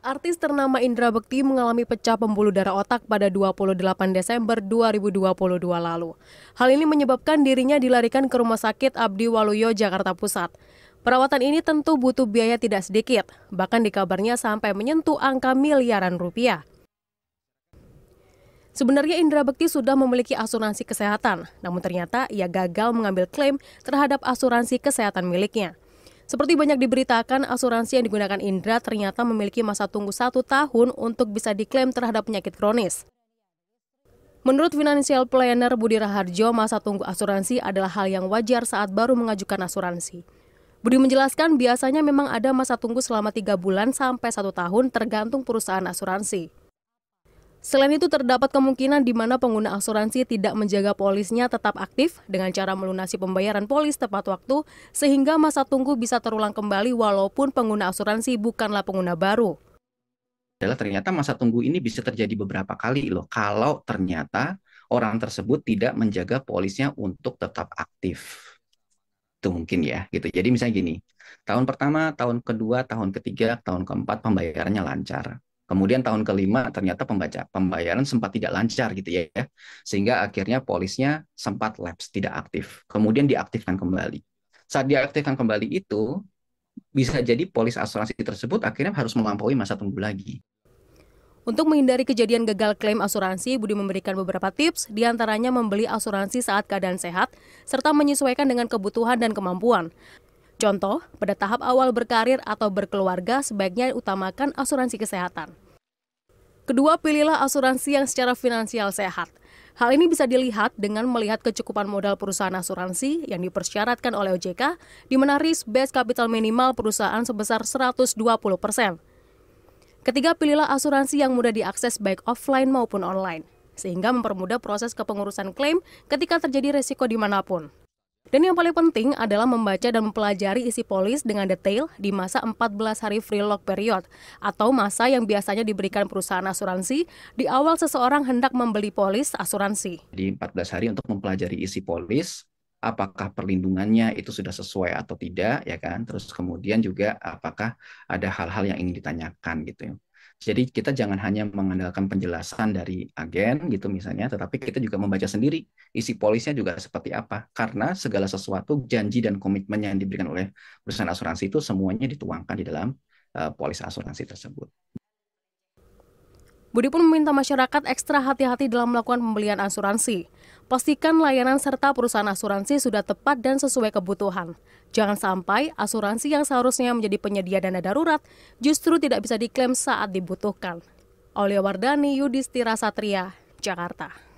Artis ternama Indra Bekti mengalami pecah pembuluh darah otak pada 28 Desember 2022 lalu. Hal ini menyebabkan dirinya dilarikan ke Rumah Sakit Abdi Waluyo, Jakarta Pusat. Perawatan ini tentu butuh biaya tidak sedikit, bahkan dikabarnya sampai menyentuh angka miliaran rupiah. Sebenarnya Indra Bekti sudah memiliki asuransi kesehatan, namun ternyata ia gagal mengambil klaim terhadap asuransi kesehatan miliknya. Seperti banyak diberitakan, asuransi yang digunakan Indra ternyata memiliki masa tunggu satu tahun untuk bisa diklaim terhadap penyakit kronis. Menurut Financial Planner Budi Raharjo, masa tunggu asuransi adalah hal yang wajar saat baru mengajukan asuransi. Budi menjelaskan biasanya memang ada masa tunggu selama tiga bulan sampai satu tahun tergantung perusahaan asuransi. Selain itu terdapat kemungkinan di mana pengguna asuransi tidak menjaga polisnya tetap aktif dengan cara melunasi pembayaran polis tepat waktu sehingga masa tunggu bisa terulang kembali walaupun pengguna asuransi bukanlah pengguna baru. Adalah ternyata masa tunggu ini bisa terjadi beberapa kali loh kalau ternyata orang tersebut tidak menjaga polisnya untuk tetap aktif. Itu mungkin ya gitu. Jadi misalnya gini, tahun pertama, tahun kedua, tahun ketiga, tahun keempat pembayarannya lancar Kemudian tahun kelima ternyata pembaca pembayaran sempat tidak lancar gitu ya, sehingga akhirnya polisnya sempat lapse tidak aktif. Kemudian diaktifkan kembali. Saat diaktifkan kembali itu bisa jadi polis asuransi tersebut akhirnya harus melampaui masa tunggu lagi. Untuk menghindari kejadian gagal klaim asuransi, Budi memberikan beberapa tips, di antaranya membeli asuransi saat keadaan sehat, serta menyesuaikan dengan kebutuhan dan kemampuan. Contoh, pada tahap awal berkarir atau berkeluarga sebaiknya utamakan asuransi kesehatan. Kedua, pilihlah asuransi yang secara finansial sehat. Hal ini bisa dilihat dengan melihat kecukupan modal perusahaan asuransi yang dipersyaratkan oleh OJK, di mana risk base capital minimal perusahaan sebesar 120 persen. Ketiga, pilihlah asuransi yang mudah diakses baik offline maupun online, sehingga mempermudah proses kepengurusan klaim ketika terjadi resiko di mana pun. Dan yang paling penting adalah membaca dan mempelajari isi polis dengan detail di masa 14 hari free lock period atau masa yang biasanya diberikan perusahaan asuransi di awal seseorang hendak membeli polis asuransi. Di 14 hari untuk mempelajari isi polis, apakah perlindungannya itu sudah sesuai atau tidak ya kan terus kemudian juga apakah ada hal-hal yang ingin ditanyakan gitu ya jadi kita jangan hanya mengandalkan penjelasan dari agen gitu misalnya, tetapi kita juga membaca sendiri isi polisnya juga seperti apa. Karena segala sesuatu janji dan komitmen yang diberikan oleh perusahaan asuransi itu semuanya dituangkan di dalam uh, polis asuransi tersebut. Budi pun meminta masyarakat ekstra hati-hati dalam melakukan pembelian asuransi. Pastikan layanan serta perusahaan asuransi sudah tepat dan sesuai kebutuhan. Jangan sampai asuransi yang seharusnya menjadi penyedia dana darurat justru tidak bisa diklaim saat dibutuhkan. Aulia Wardani, Yudhistira Satria, Jakarta.